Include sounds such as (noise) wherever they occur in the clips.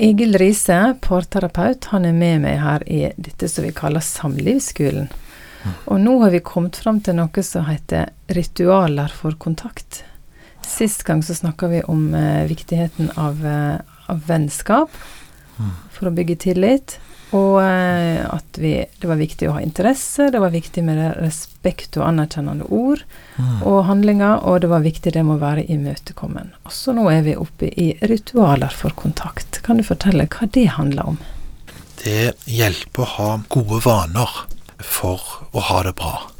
Egil Riise, parterapeut, han er med meg her i dette som vi kaller Samlivsskolen. Og nå har vi kommet fram til noe som heter ritualer for kontakt. Sist gang så snakka vi om eh, viktigheten av, eh, av vennskap for å bygge tillit. Og eh, at vi, det var viktig å ha interesse, det var viktig med respekt og anerkjennende ord og handlinger, og det var viktig det må være imøtekommen. Og så nå er vi oppe i ritualer for kontakt. Kan du fortelle hva det handler om? Det hjelper å ha gode vaner for å ha det bra.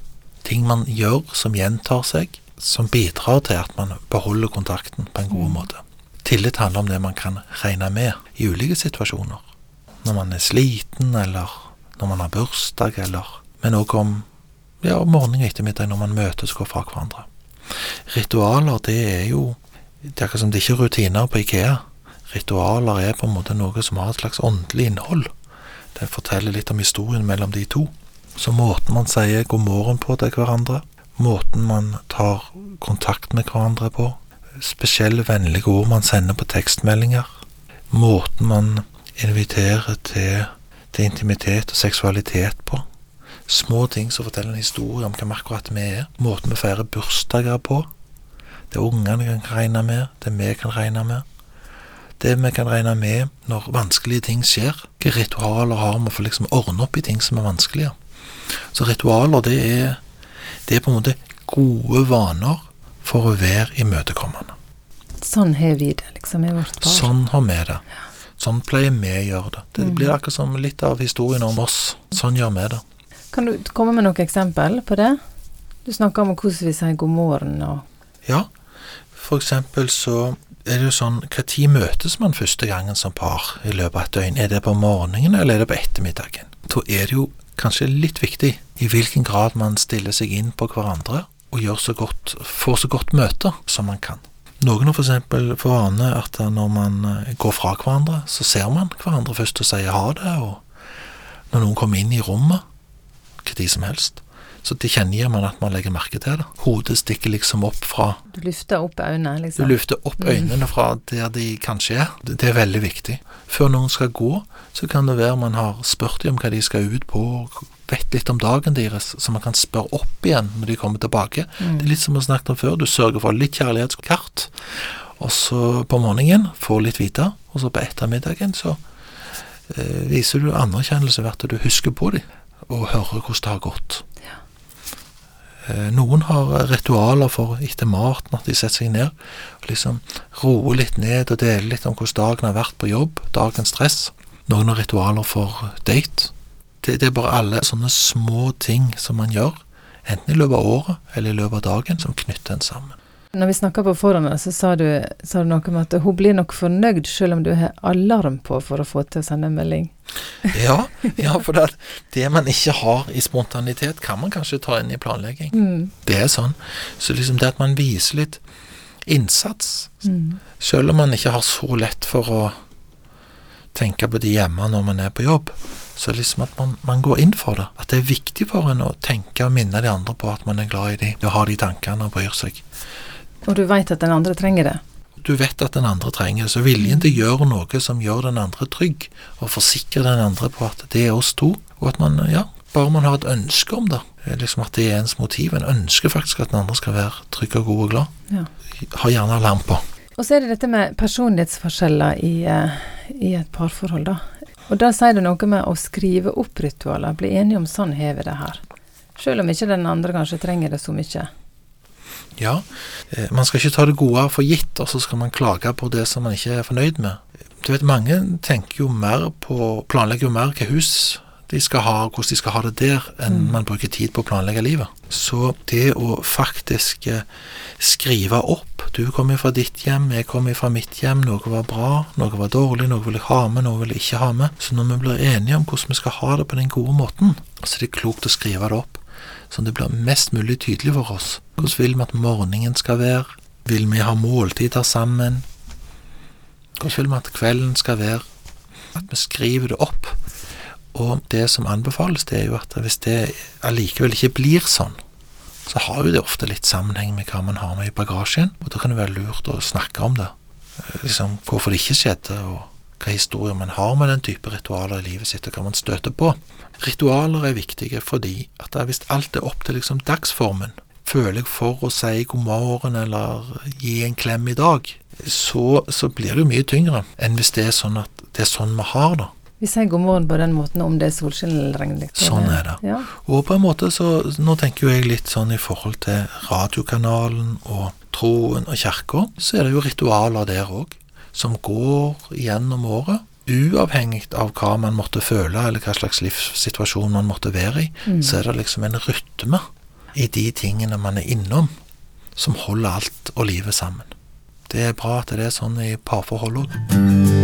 Ting man gjør som gjentar seg, som bidrar til at man beholder kontakten på en god måte. Tillit handler om det man kan regne med i ulike situasjoner. Når man er sliten, eller når man har bursdag, eller Men òg om ja, morgenen og ettermiddag når man møtes og går fra hverandre. Ritualer, det er jo Det er akkurat som det ikke er rutiner på Ikea. Ritualer er på en måte noe som har et slags åndelig innhold. Det forteller litt om historien mellom de to. Så måten man sier god morgen på til hverandre, måten man tar kontakt med hverandre på, spesielle vennlige ord man sender på tekstmeldinger, måten man inviterer til, til intimitet og seksualitet på, små ting som forteller en historie om hvem akkurat vi er, måten vi feirer bursdager på, det ungene kan regne med, det vi kan regne med, det vi kan regne med når vanskelige ting skjer, hvilke ritualer har vi for liksom å ordne opp i ting som er vanskelige. Så ritualer, det er, det er på en måte gode vaner for å være imøtekommende. Sånn har vi det, liksom, i vårt par. Sånn har vi det. Sånn pleier vi å gjøre det. Det blir akkurat som litt av historien om oss. Sånn gjør vi det. Kan du komme med noen eksempel på det? Du snakker om hvordan vi sier god morgen og Ja, for eksempel så er det jo sånn tid møtes man første gangen som par i løpet av et døgn? Er det på morgenen, eller er det på ettermiddagen? Da er det jo kanskje litt viktig i hvilken grad man stiller seg inn på hverandre og gjør så godt, får så godt møte som man kan. Noen har f.eks. for vane at når man eh, går fra hverandre, så ser man hverandre først og sier ha det, og når noen kommer inn i rommet, hva tid som helst, så tilkjennegir man at man legger merke til det. Hodet stikker liksom opp fra Du lufter opp øynene, liksom? Du lufter opp øynene fra der de kanskje er. Det er veldig viktig. Før noen skal gå, så kan det være man har spurt dem om hva de skal ut på, vet litt om dagen deres, så man kan spørre opp igjen når de kommer tilbake. Det er litt som vi snakket om før, du sørger for litt kjærlighetskart, og så på morgenen får litt vite, og så på ettermiddagen så eh, viser du anerkjennelse ved at du husker på dem, og hører hvordan det har gått. Eh, Noen har ritualer for etter maten at de setter seg ned og liksom roer litt ned og deler litt om hvordan dagen har vært på jobb, dagens stress. Noen har ritualer for date. Det, det er bare alle sånne små ting som man gjør, enten i løpet av året eller i løpet av dagen, som knytter en sammen. Når vi snakka på forhånd, så sa du, sa du noe om at hun blir nok fornøyd selv om du har alarm på for å få til å sende en melding. (laughs) Ja, ja for det, det man ikke har i spontanitet, kan man kanskje ta inn i planlegging. Det er sånn. Så liksom det at man viser litt innsats, selv om man ikke har så lett for å tenke på det hjemme når man er på jobb, så liksom at man, man går inn for det. At det er viktig for en å tenke og minne de andre på at man er glad i dem, og har de tankene og bryr seg. Og du veit at den andre trenger det. Du vet at den andre trenger det, så viljen til å gjøre noe som gjør den andre trygg, og forsikre den andre på at det er oss to, og at man, ja, bare man har et ønske om det, liksom at det er ens motiv, en ønsker faktisk at den andre skal være trygg og god og glad, Ja. har gjerne alarm på. Og så er det dette med personlighetsforskjeller i, eh, i et parforhold, da. Og da sier du noe med å skrive opp ritualer, bli enige om sånn har vi det her. Selv om ikke den andre kanskje trenger det så mye. Ja, eh, man skal ikke ta det gode for gitt, og så skal man klage på det som man ikke er fornøyd med. Du vet, mange tenker jo mer på, planlegger jo mer hva hus de skal ha, hvordan de skal ha det der, enn man bruker tid på å planlegge livet. Så det å faktisk eh, skrive opp Du kommer fra ditt hjem, jeg kommer fra mitt hjem. Noe var bra, noe var dårlig, noe vil jeg ha med, noe vil jeg ikke ha med. Så når vi blir enige om hvordan vi skal ha det på den gode måten, så er det klokt å skrive det opp sånn det blir mest mulig tydelig for oss. Hvordan vil vi at morgenen skal være? Vil vi ha måltider sammen? Hvordan vil vi at kvelden skal være? At vi skriver det opp. Og det som anbefales, det er jo at hvis det allikevel ikke blir sånn, så har jo det ofte litt sammenheng med hva man har med i bagasjen, og da kan det være lurt å snakke om det. Eh, Liksom hvorfor det ikke skjedde, og hva historier man har med den type ritualer i livet sitt, og hva man støter på. Ritualer er viktige fordi at hvis alt er opp til liksom dagsformen, føler jeg for å si god morgen eller gi en klem i dag, så, så blir det jo mye tyngre enn hvis det er sånn at det er sånn vi har det. Vi sier god morgen på den måten om det er solskinn eller regn. Sånn er det. Ja. Og på en måte så Nå tenker jo jeg litt sånn i forhold til radiokanalen og troen og kirka, så er det jo ritualer der òg, som går gjennom året. Uavhengig av hva man måtte føle, eller hva slags livssituasjon man måtte være i, Mm. så er det liksom en rytme i de tingene man er innom, som holder alt og livet sammen. Det er bra at det er sånn i parforhold òg.